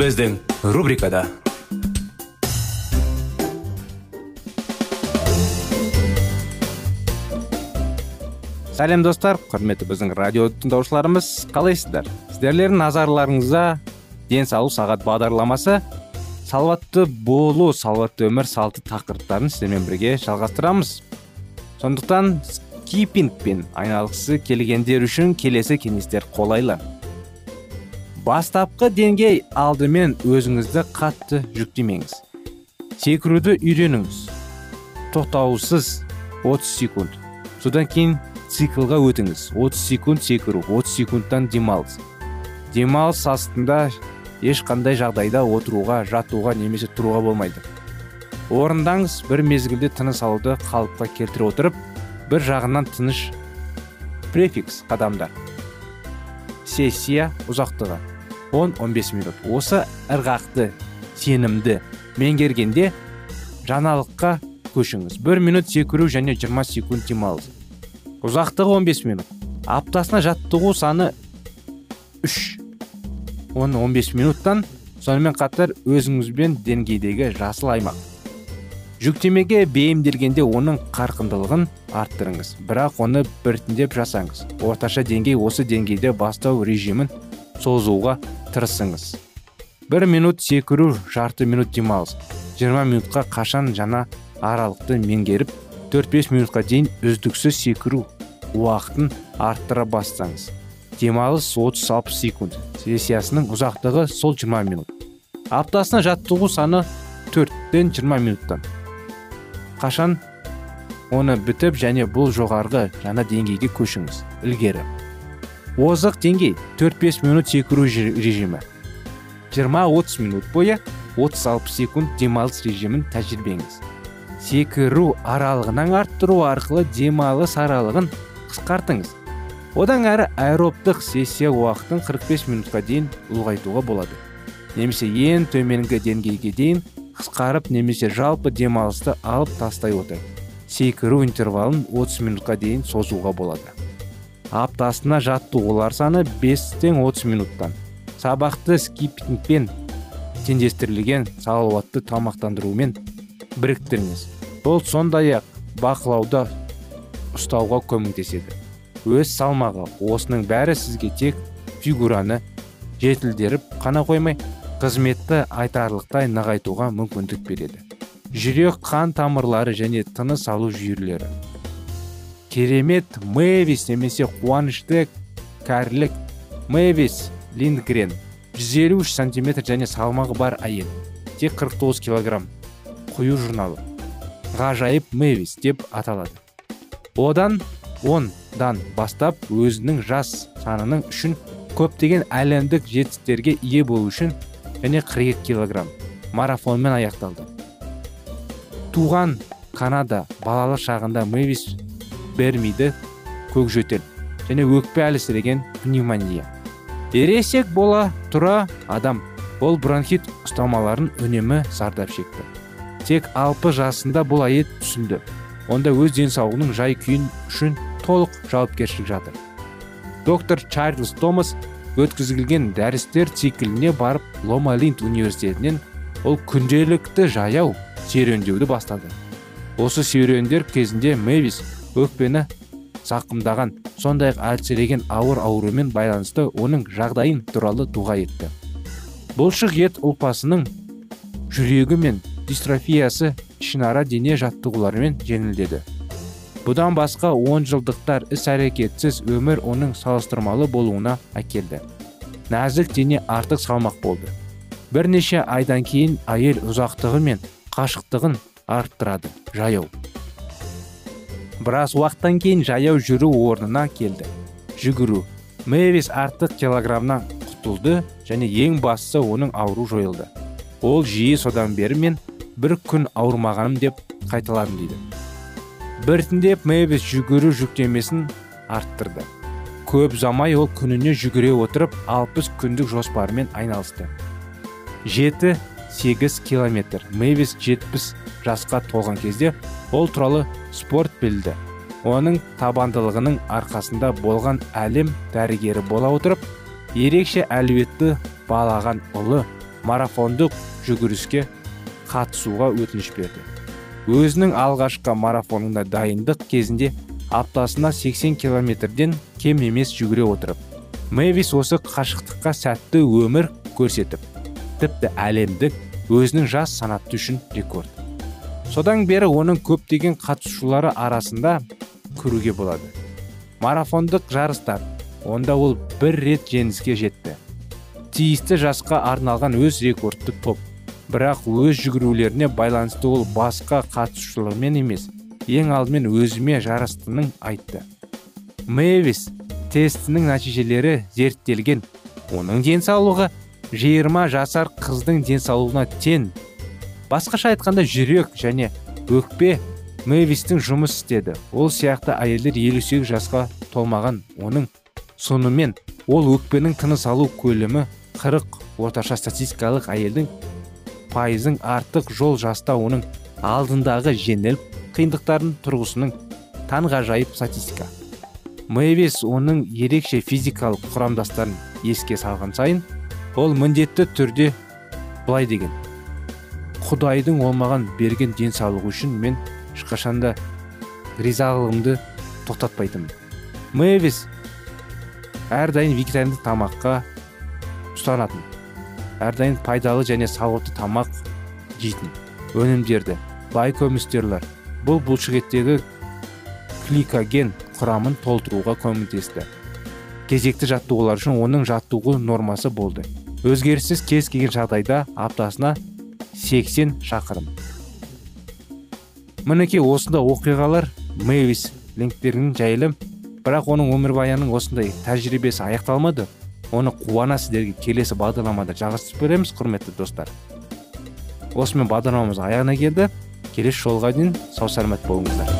Біздің рубрикада сәлем достар. Құрметті біздің радио тыңдаушыларымыз қалайсыздар? Сіздерлердің назарларыңызда денсаулық сағат бағдарламасы салауатты болу салауатты өмір салты тақырыптарын сіздермен бірге жалғастырамыз сондықтан скипингпен айналғысы келгендер үшін келесі кеңестер қолайлы. Бастапқы деңгей алдымен өзіңізді қатты жүктемеңіз. Секіруді үйреніңіз. Тоқтаусыз 30 секунд. Содан кейін циклға өтіңіз. 30 секунд секіру 30 секундтан демалыс. Демалыс астында ешқандай жағдайда отыруға жатуға немесе тұруға болмайды. Орындаңыз бір мезгілде тыныс алуды қалыпқа келтіре отырып бір жағынан тыныш префикс қадамдар. Сессия ұзақтығы. 10-15 минут. Осы ырғақты сенімді меңгергенде жаңалыққа көшіңіз. Бір минут секіру және 20 секунд демалыс. Ұзақтығы 15 минут. Аптасына жаттығу саны 3 10-15 минуттан сонымен қатар өзіңізбен деңгейдегі жасыл аймақ. Жүктемеге бейімделгенде оның қарқындылығын арттырыңыз. Бірақ оны біртіндеп жасаңыз. Орташа деңгей осы деңгейде бастау режимін созуға тырысыңыз. Бір минут секіру жарты минут демалыс. 20 минутқа қашан жаңа аралықты меңгеріп 4-5 минутқа дейін үздіксіз секіру уақытын арттыра бастаңыз. Демалыс 30-60 секунд. Сессиясының ұзақтығы сол 20 минут. Аптасына жаттығу саны 4-тен 20 минуттан. Қашан оны бітіп және бұл жоғарғы жаңа деңгейге көшіңіз. Ілгері. Озық деңгей 4-5 минут секіру режимі. 20-30 минут бойы 30-60 секунд демалыс режимін тәжірибеңіз. Секіру аралығынан арттыру арқылы демалыс аралығын қысқартыңыз. Одан әрі аэробтық сессия уақытын 45 минутқа дейін ұлғайтуға болады. Немесе ең төменгі деңгейге дейін қысқарып немесе жалпы демалысты алып тастай отырып секіру интервалын 30 минутқа дейін созуға болады. Аптасына жаттығулар саны 5-30 минуттан. Сабақты скиппингпен теңдестірілген салауатты тамақтандырумен біріктіріңіз. Бұл сондай ақ бақылауда ұстауға көмектеседі. Өз салмағы. Осының бәрі сізге тек фигураны жетілдеріп қана қоймай қызметті айтарлықтай нығайтуға мүмкіндік береді. Жүрек қан тамырлары және тыныс алу жүйелері. Керемет мэвис немесе қуанышты кәрілік мэвис линдгрен. 153 сантиметр және салмағы бар әйел. Тек 49 килограмм. Қою журналы. Ғажайып мэвис деп аталады. Одан 10-дан бастап өзінің жас санының үшін көптеген әлемдік жетістіктерге ие болу үшін және 42 килограмм марафонмен аяқталды. Туған канада балалық шағында мэвис бермиді көкжөтел және өкпе әлсіреген пневмония. Ересек бола тұра адам ол бронхит ұстамаларын үнемі зардап шекті. Тек алпы жасында бұл әйел түсінді. Онда өз денсаулығының жай күйін үшін толық жауапкершілік жатыр. Доктор чарльз томас өткізілген дәрістер цикліне барып лома линд университетінен ол күнделікті жаяу серуендеуді бастады. Осы серуендер кезінде мэвис өкпені зақымдаған сондай ақ әлсіреген ауыр аурумен байланысты оның жағдайын туралы дұға етті. Бұлшық ет ұлпасының жүрегі мен дистрофиясы ішінара дене жаттығуларымен жеңілдеді. Бұдан басқа он жылдықтар іс әрекетсіз өмір оның салыстырмалы болуына әкелді. Нәзік дене артық салмақ болды. Бірнеше айдан кейін әйел ұзақтығы мен қашықтығын арттырады. Жаяу. Біраз уақыттан кейін жаяу жүру орнына келді. Жүгіру. Мэвис артық килограммнан құтылды және ең бастысы оның ауру жойылды. Ол жиі содан бері мен бір күн ауырмағаным деп қайталадым дейді. Біртіндеп мэвис жүгіру жүктемесін арттырды. Көп замай ол күніне жүгіре отырып 60 күндік жоспарымен айналысты. Жеті сегіз километр. Мэвис 70 жасқа толған кезде ол туралы спорт білді. Оның табандылығының арқасында болған әлем дәрігері бола отырып ерекше әлеуетті балаған ұлы марафондық жүгіріске қатысуға өтініш берді. Өзінің алғашқы марафонына дайындық кезінде аптасына 80 километрден кем емес жүгіре отырып мэвис осы қашықтыққа сәтті өмір көрсетіп тіпті әлемдік өзінің жас санатты үшін рекорд. Содан бері оның көптеген қатысушылары арасында көруге болады. Марафондық жарыстар онда ол бір рет жеңіске жетті. Тиісті жасқа арналған өз рекордты топ. Бірақ өз жүгірулеріне байланысты ол басқа қатысушылармен емес ең алдымен өзіме жарыстының айтты. Мэвис тестінің нәтижелері зерттелген. Оның денсаулығы 20 жасар қыздың денсаулығына тең. Басқаша айтқанда жүрек және өкпе мэвистің жұмыс істеді. Ол сияқты әйелдер 58 жасқа толмаған. Оның сонымен ол өкпенің тыныс алу көлемі 40 орташа статистикалық әйелдің пайызың артық жол жаста оның алдындағы жеңіл қиындықтардың тұрғысының таңғажайып статистика. Мэвис оның ерекше физикалық құрамдастарын еске салған сайын ол міндетті түрде былай деген. Құдайдың олмаған берген денсаулығы үшін мен ешқашанда ризалығымды тоқтатпайтынмын. Мэвис әрдайым вегетариандық тамаққа ұстанатын. Әрдайым пайдалы және сауатты тамақ жейтін. Өнімдерді бай көмістерлер бұл бұлшықеттегі кликоген құрамын толтыруға көмектесті. Кезекті жаттығулар үшін оның жаттығу нормасы болды. Өзгеріссіз кез келген жағдайда аптасына 80 шақырым. Мінекей осындай оқиғалар мэвис линктердің жайлы бірақ оның өмірбаянының осындай тәжірибесі аяқталмады. Оны қуана сіздерге келесі бағдарламада жалғастырып береміз құрметті достар. Осымен бағдарламамыз аяғына келді. Келесі жолға дейін сау саламат болыңыздар.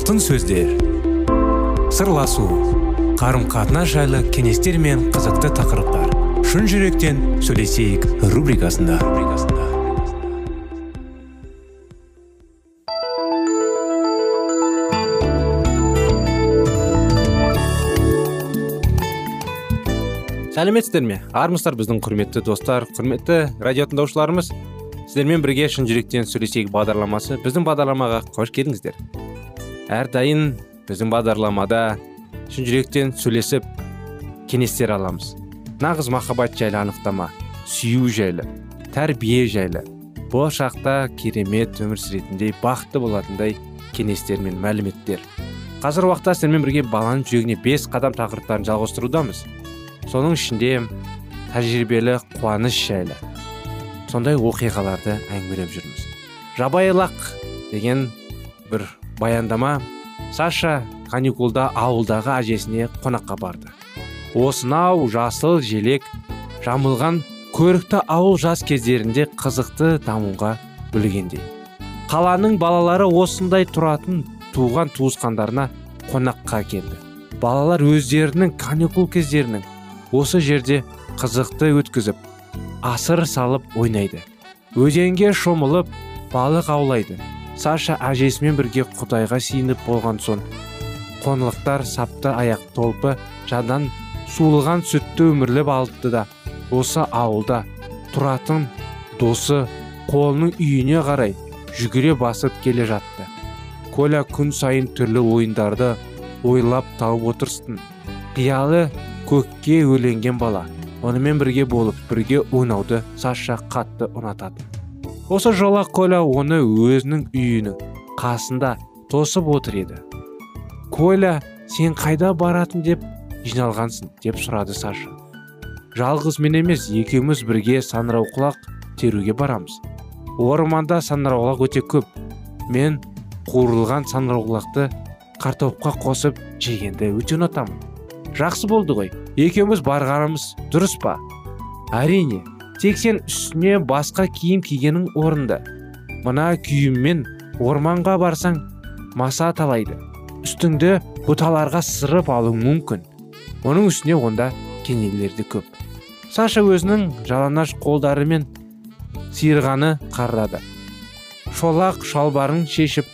Алтын сөздер. Сырласу қарым қатынас жайлы кеңестер мен қызықты тақырыптар. Шын жүректен сөйлесейік рубрикасында. Сәлеметсіздер ме? Армысыздар біздің құрметті достар құрметті радио тыңдаушыларымыз. Сіздермен бірге шын жүректен сөйлесейік бағдарламасы. Біздің бағдарламаға қош келдіңіздер. Әрдайым біздің бағдарламада шын жүректен сөйлесіп кеңестер аламыз. Нағыз махаббат жайлы анықтама сүю жайлы тәрбие жайлы болашақта керемет өмір сүретіндей бақытты болатындай кеңестер мен мәліметтер. Қазір уақытта сіздермен бірге баланың жүрегіне бес қадам тақырыптарын жалғастырудамыз. Соның ішінде тәжірибелі қуаныш жайлы. Сондай оқиғаларды әңгімелеп жүрміз. Жабайылақ деген бір баяндама саша каникулда ауылдағы әжесіне қонаққа барды. Осынау жасыл желек жамылған көрікті ауыл жас кездерінде қызықты дамуға білгендей қаланың балалары осындай тұратын туған туысқандарына қонаққа келді. Балалар өздерінің каникул кездерінің осы жерде қызықты өткізіп асыр салып ойнайды. Өзенге шомылып балық аулайды. Саша әжесімен бірге құдайға сиініп болған соң қонлықтар сапты аяқ толпы жадан суылған сүтті өмірлеп алды да осы ауылда тұратын досы қолының үйіне қарай жүгіре басып келе жатты. Коля күн сайын түрлі ойындарды ойлап тауып отырсын. Қиялы көкке өленген бала. Онымен бірге болып бірге ойнауды саша қатты ұнатады осы жолы коля оны өзінің үйінің қасында тосып отыр еді. Коля сен қайда баратын деп жиналғансың? деп сұрады саша. Жалғыз мен емес екеуміз бірге саңырауқұлақ теруге барамыз. Орманда саңырауқұлақ өте көп. Мен қуырылған саңырауқұлақты картопқа қосып жегенді өте ұнатамын жақсы болды ғой екеуміз барғанымыз дұрыс па? Әрине тек сен үстіне басқа киім кигенің орынды. Мына күйіммен орманға барсаң маса талайды. Үстіңді бұталарға сырып алу мүмкін. Оның үстіне онда кенелерді көп. Саша өзінің жалаңаш қолдарымен сиырғаны қарады шолақ шалбарын шешіп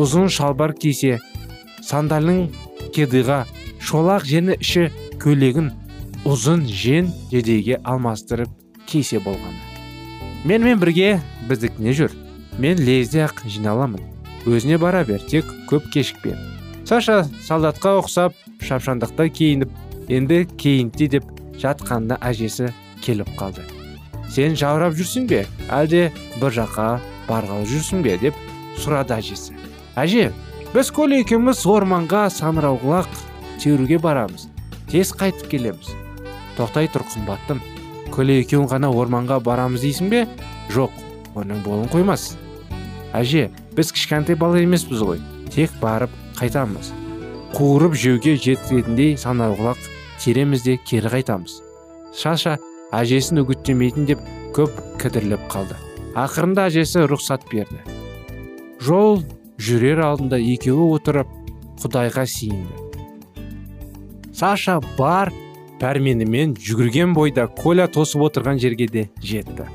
ұзын шалбар кисе сандалың кедыға шолақ жені іші көйлегін ұзын жен жедейге алмастырып кисе болғаны. Менімен бірге біздікіне жүр. Мен лезде ақ жиналамын. Өзіне бара бер тек көп кешікпе. Саша солдатқа ұқсап шапшаңдықта киініп енді кейінте деп жатқанда әжесі келіп қалды. Сен жаурап жүрсің бе? Әлде бір жаққа барғалы жүрсің бе? деп сұрады әжесі. Әже біз коля екеуміз орманға самырауқұлақ теруге барамыз. Тез қайтып келеміз. Тоқтай тұр қымбаттым. Көле екеуің ғана орманға барамыз дейсің бе? Жоқ оның болын қоймас. Әже біз кішкентай бала емеспіз ғой. Тек барып қайтамыз. Қуырып жеуге жететіндей санауғылақ тереміз де кері қайтамыз. Шаша әжесін үгіттемейтін деп көп кідірлеп қалды. Ақырында әжесі рұқсат берді. Жол жүрер алдында екеуі отырып құдайға сиынды саша бар пәрменімен жүгірген бойда коля тосып отырған жерге де жетті.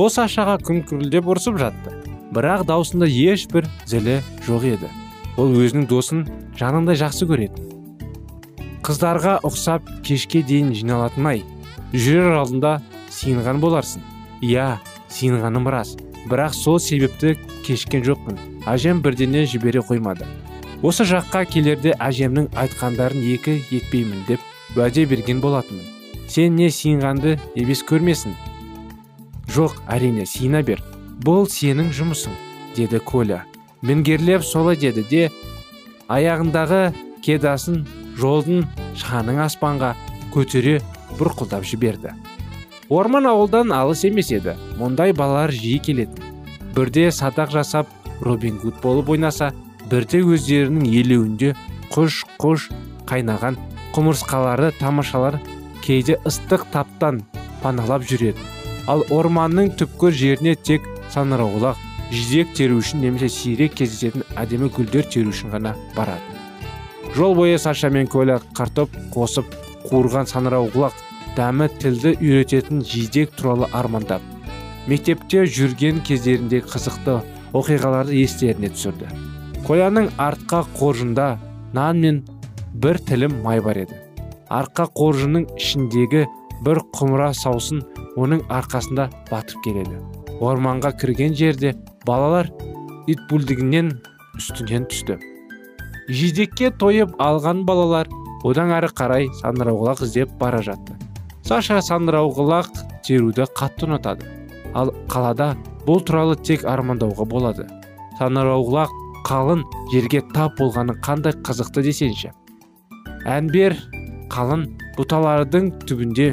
Ол сашаға күңкілдеп ұрсып жатты. Бірақ даусында ешбір зілі жоқ еді. Ол өзінің досын жанындай жақсы көретін. Қыздарға ұқсап кешке дейін жиналатын ай. Жүрер алдында сиынған боларсың. Иә сиынғаным рас. Бірақ сол себепті кешкен жоқпын. Әжем бірдене жібере қоймады. Осы жаққа келерде әжемнің айтқандарын екі етпеймін деп уәде берген болатынмын. Сен не сиынғанды ебес көрмесін. Жоқ әрине сиына бер. Бұл сенің жұмысың деді коля. Мінгерлеп солай деді де аяғындағы кедасын жолдың шаның аспанға көтере бұрқылдап жіберді. Орман ауылдан алыс емес еді. Мұндай балалар жиі келетін. Бірде садақ жасап робин гуд болып ойнаса бірде өздерінің елеуінде құш құш қайнаған құмырсқаларды тамашалар кейде ыстық таптан паналап жүреді ал орманның түпкір жеріне тек саңырауқұлақ жидек теру үшін немесе сирек кездесетін әдемі гүлдер теру үшін ғана баратын. Жол бойы саша мен коля картоп қосып қуырған саңырауқұлақ дәмі тілді үйрететін жидек туралы армандап мектепте жүрген кездерінде қызықты оқиғаларды естеріне түсірді. Коляның артқа қоржында нан мен бір тілім май бар еді. Арқа қоржынның ішіндегі бір құмыра саусын оның арқасында батып келеді. Орманға кірген жерде балалар итбульдігінен үстінен түсті. Жидекке тойып алған балалар одан әрі қарай сандырауғылақ іздеп бара жатты. Саша сандырауғылақ теруді қатты ұнатады. Ал қалада бұл туралы тек армандауға болады. Сандырауғылақ қалың жерге тап болғаны қандай қызықты десеңші? Әнбер қалың бұталардың түбінде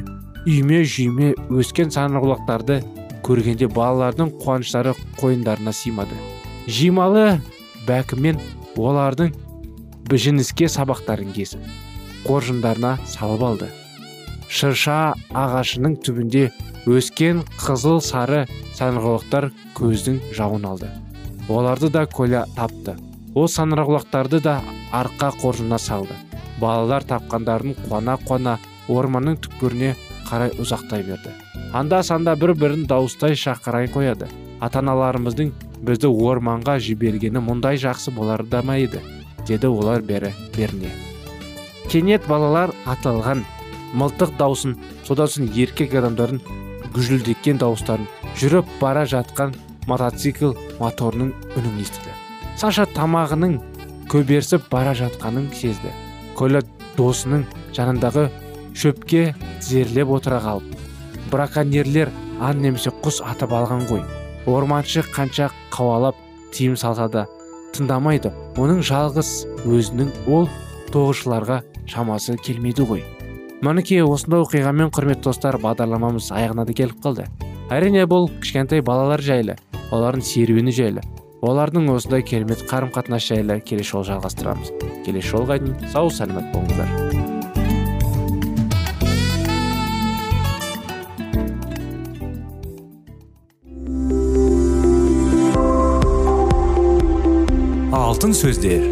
үйме жүйме өскен сандырауғылақтарды көргенде балалардың қуаныштары қойындарына сыймады. Жималы бәкімен олардың біжініске сабақтарын кесіп қоржындарына салып алды. Шырша ағашының түбінде өскен қызыл сары саңырауқұлақтар көздің жауын алды. Оларды да коля тапты. Ол саңырауқұлақтарды да арқа қоржынына салды. Балалар тапқандарын қуана қуана орманның түкпіріне қарай ұзақтай берді. Анда санда бір бірін дауыстай шақырай қояды. Ата аналарымыздың бізді орманға жібергені мұндай жақсы болар да ма еді? деді олар бері беріне. Кенет балалар аталған мылтық даусын содан соң еркек адамдардың гүжілдеткен дауыстарын жүріп бара жатқан мотоцикл моторының үнін естіді. Саша тамағының көберсіп бара жатқанын сезді. Коля досының жанындағы шөпке тізерлеп отыра қалып браконьерлер аң немесе құс атып алған ғой. Орманшы қанша қауалап тыйым салса да тыңдамайды оның жалғыз өзінің ол тоғышыларға шамасы келмейді ғой. Мінекей осындай оқиғамен құрметті достар бағдарламамыз аяғына да келіп қалды. Әрине бұл кішкентай балалар жайлы олардың серуені жайлы. Олардың осындай керемет қарым қатынас жайлы келесі жолы жалғастырамыз. Келесі жолға дейін сау сәлемет болыңыздар. Алтын сөздер.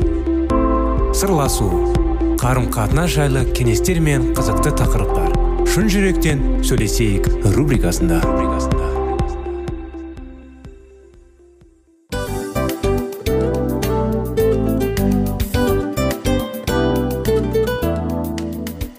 Сырласу. Қарым қатынас жайлы кеңестер мен қызықты тақырыптар. Шын жүректен сөйлесейік рубрикасында.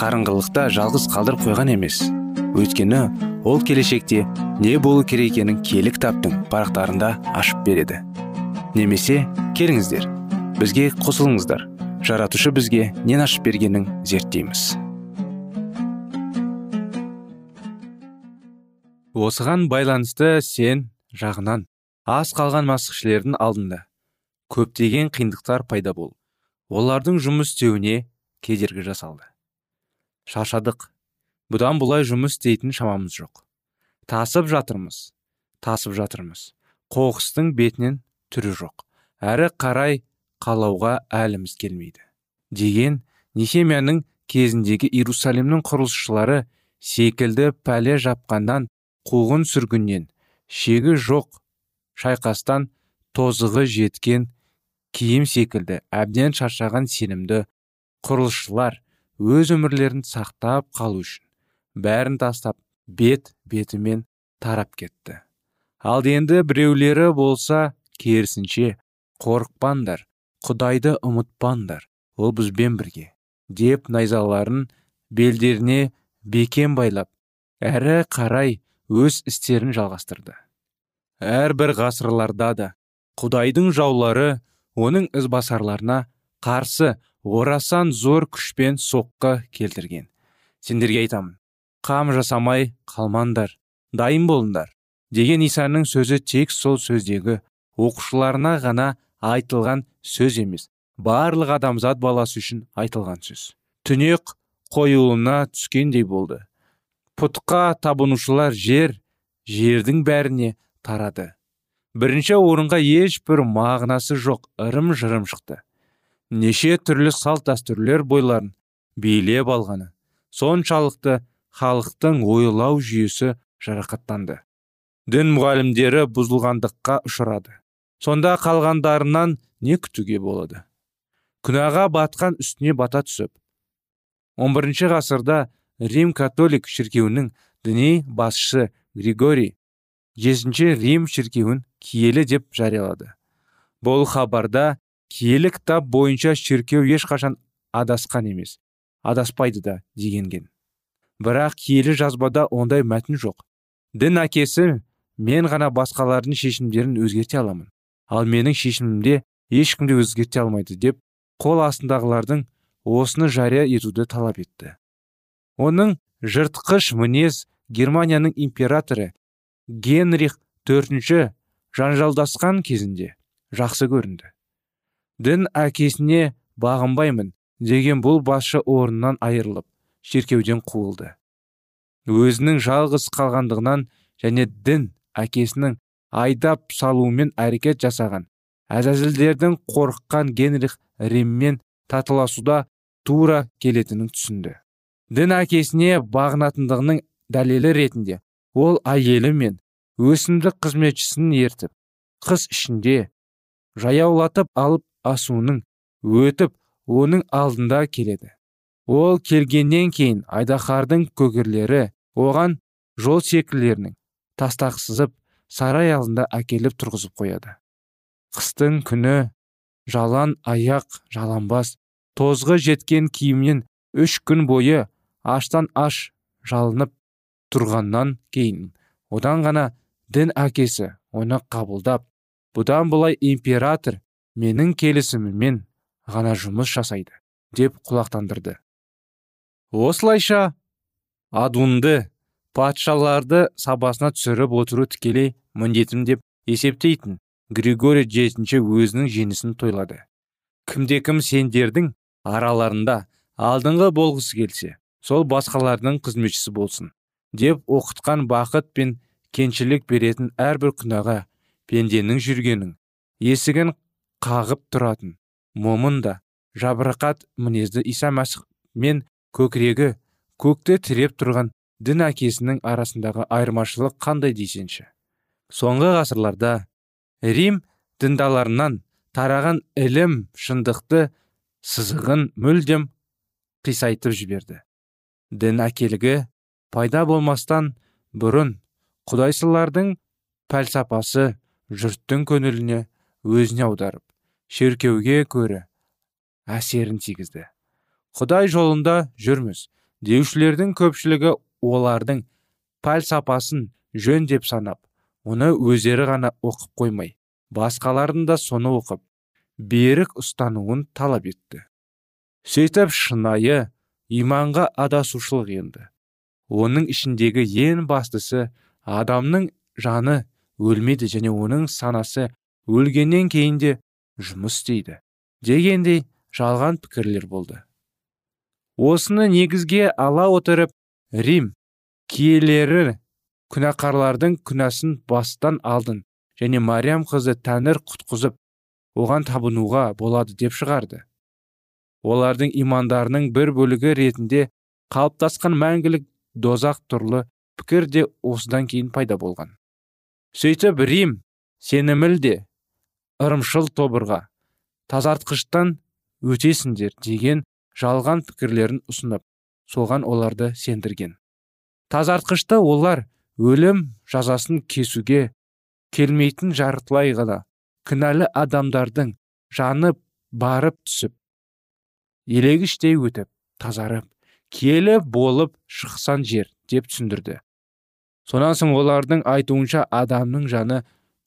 қарыңғылықта жалғыз қалдырып қойған емес. Өйткені ол келешекте не болу керек екенін кітаптың парақтарында ашып береді. Немесе келіңіздер бізге қосылыңыздар. Жаратушы бізге нен ашып бергенін зерттейміз. Осыған байланысты сен жағынан аз қалған масқішілердің алдында көптеген қиындықтар пайда болып олардың жұмыс істеуіне кедергі жасалды. Шаршадық бұдан бұлай жұмыс істейтін шамамыз жоқ. Тасып жатырмыз тасып жатырмыз. Қоқыстың бетінен түрі жоқ. Әрі қарай қалауға әліміз келмейді. Деген нехемияның кезіндегі иерусалимнің құрылысшылары секілді пәле жапқаннан қуғын сүргіннен шегі жоқ шайқастан тозығы жеткен киім секілді әбден шаршаған сенімді құрылысшылар өз өмірлерін сақтап қалу үшін бәрін тастап бет бетімен тарап кетті. Ал енді біреулері болса керісінше қорықпаңдар құдайды ұмытпаңдар ол бізбен бірге деп найзаларын белдеріне бекем байлап әрі қарай өз істерін жалғастырды. Әрбір ғасырларда да құдайдың жаулары оның ізбасарларына қарсы орасан зор күшпен соққы келтірген. Сендерге айтамын қам жасамай қалмаңдар дайын болыңдар деген исаның сөзі тек сол сөздегі оқушыларына ғана айтылған сөз емес барлық адамзат баласы үшін айтылған сөз. Түнек қоюлына түскендей болды. Пұтқа табынушылар жер жердің бәріне тарады. Бірінші орынға ешбір мағынасы жоқ ырым жырым шықты. Неше түрлі салт дәстүрлер бойларын билеп алғаны соншалықты халықтың ойлау жүйесі жарақаттанды. Дін мұғалімдері бұзылғандыққа ұшырады. Сонда қалғандарынан не күтуге болады? Күнәға батқан үстіне бата түсіп. 11 ғасырда рим католик шіркеуінің діни басшысы григорий жетінші рим шіркеуін киелі деп жариялады. Бұл хабарда киелі кітап бойынша шіркеу ешқашан адасқан емес. Адаспайды да дегенген. Бірақ киелі жазбада ондай мәтін жоқ. Дін әкесі мен ғана басқалардың шешімдерін өзгерте аламын. Ал менің шешімімде ешкім де өзгерте алмайды деп қол астындағылардың осыны жария етуді талап етті. Оның жыртқыш мінез германияның императоры генрих төртінші жанжалдасқан кезінде жақсы көрінді. Дін әкесіне бағынбаймын деген бұл басшы орнынан айырылып шеркеуден қуылды. Өзінің жалғыз қалғандығынан және дін әкесінің айдап салуымен әрекет жасаған әзәзілдердің қорыққан генрих риммен татыласуда тура келетінін түсінді. Дін әкесіне бағынатындығының дәлелі ретінде ол әйелі мен өсімдік қызметшісін ертіп қыс ішінде жаяулатып алып асуының өтіп оның алдында келеді. Ол келгеннен кейін айдахардың көгерлері оған жол секілерінің тастақсызып сарай алдында әкеліп тұрғызып қояды. Қыстың күні жалан аяқ жаланбас тозғы жеткен киімнен үш күн бойы аштан аш жалынып тұрғаннан кейін одан ғана дін әкесі оны қабылдап бұдан былай император менің келісіміммен ғана жұмыс жасайды деп құлақтандырды. Осылайша адунды патшаларды сабасына түсіріп отыру тікелей міндетім деп есептейтін григорий жетінші өзінің жеңісін тойлады. Кімде кім сендердің араларында алдыңғы болғысы келсе сол басқалардың қызметшісі болсын деп оқытқан бақыт пен кеншілік беретін әрбір күнәға пенденің жүргенің есігін қағып тұратын. Момын да. Жабырқат мінезді иса мәсіх мен көкірегі көкті тіреп тұрған дін әкесінің арасындағы айырмашылық қандай дейсеңші соңғы ғасырларда рим діндаларынан тараған ілім шындықты сызығын мүлдем қисайтып жіберді. Дін әкелігі пайда болмастан бұрын құдайсылардың пәлсапасы жұрттың көңіліне өзіне аударып шеркеуге көрі әсерін тигізді. Құдай жолында жүрміз деушілердің көпшілігі олардың пәлсапасын жөн деп санап оны өздері ғана оқып қоймай басқалардың да соны оқып берік ұстануын талап етті. Сөйтіп шынайы иманға адасушылық енді. Оның ішіндегі ең бастысы адамның жаны өлмейді және оның санасы өлгеннен кейін де жұмыс істейді дегендей жалған пікірлер болды. Осыны негізге ала отырып рим киелері күнәқарлардың күнәсін бастан алдын және мариям қызы тәңір құтқызып оған табынуға болады деп шығарды. Олардың имандарының бір бөлігі ретінде қалыптасқан мәңгілік дозақ тұрлы пікір де осыдан кейін пайда болған. Сөйтіп рим сеніміл де ырымшыл тобырға. Тазартқыштан өтесіңдер деген жалған пікірлерін ұсынып соған оларды сендірген. Тазартқышты олар өлім жазасын кесуге келмейтін жартылай ғана кінәлі адамдардың жаны барып түсіп елегіштей өтіп тазарып киелі болып шықсан жер деп түсіндірді. Сонан соң олардың айтуынша адамның жаны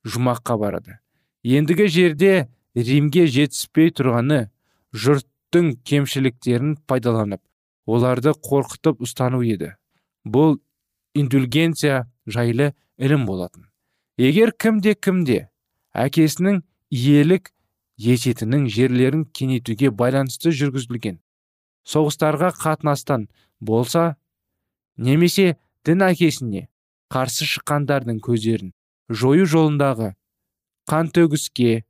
жұмаққа барады. Ендігі жерде римге жетіспей тұрғаны жұрттың кемшіліктерін пайдаланып оларды қорқытып ұстану еді. Бұл индульгенция жайлы ілім болатын. Егер кімде кімде әкесінің иелік ететінің жерлерін кеңейтуге байланысты жүргізілген соғыстарға қатынастан болса немесе дін әкесіне қарсы шыққандардың көздерін жою жолындағы қан төгіске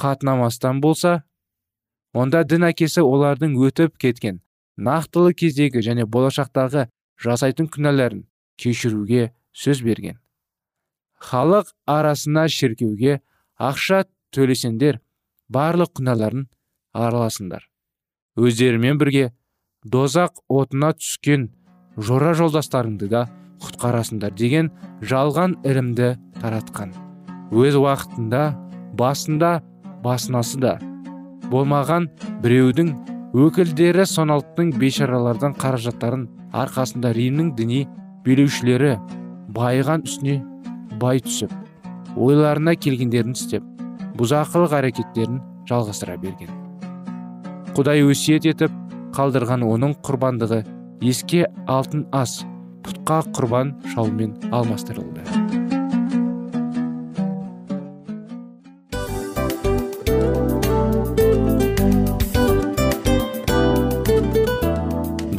қатынамастан болса онда дін әкесі олардың өтіп кеткен нақтылы кездегі және болашақтағы жасайтын күнәләрін кешіруге сөз берген. Халық арасына шіркеуге ақша төлесеңдер барлық күнәларын араласыңдар өздерімен бірге дозақ отына түскен жора жолдастарыңды да құтқарасыңдар деген жалған ілімді таратқан. Өз уақытында басында басынасы да. Болмаған біреудің өкілдері соналттың бейшаралардан қаражаттарын арқасында римнің діни билеушілері байыған үстіне бай түсіп ойларына келгендерін істеп бұзақылық әрекеттерін жалғастыра берген. Құдай өсиет етіп қалдырған оның құрбандығы еске алтын ас пұтқа құрбан шалмен алмастырылды.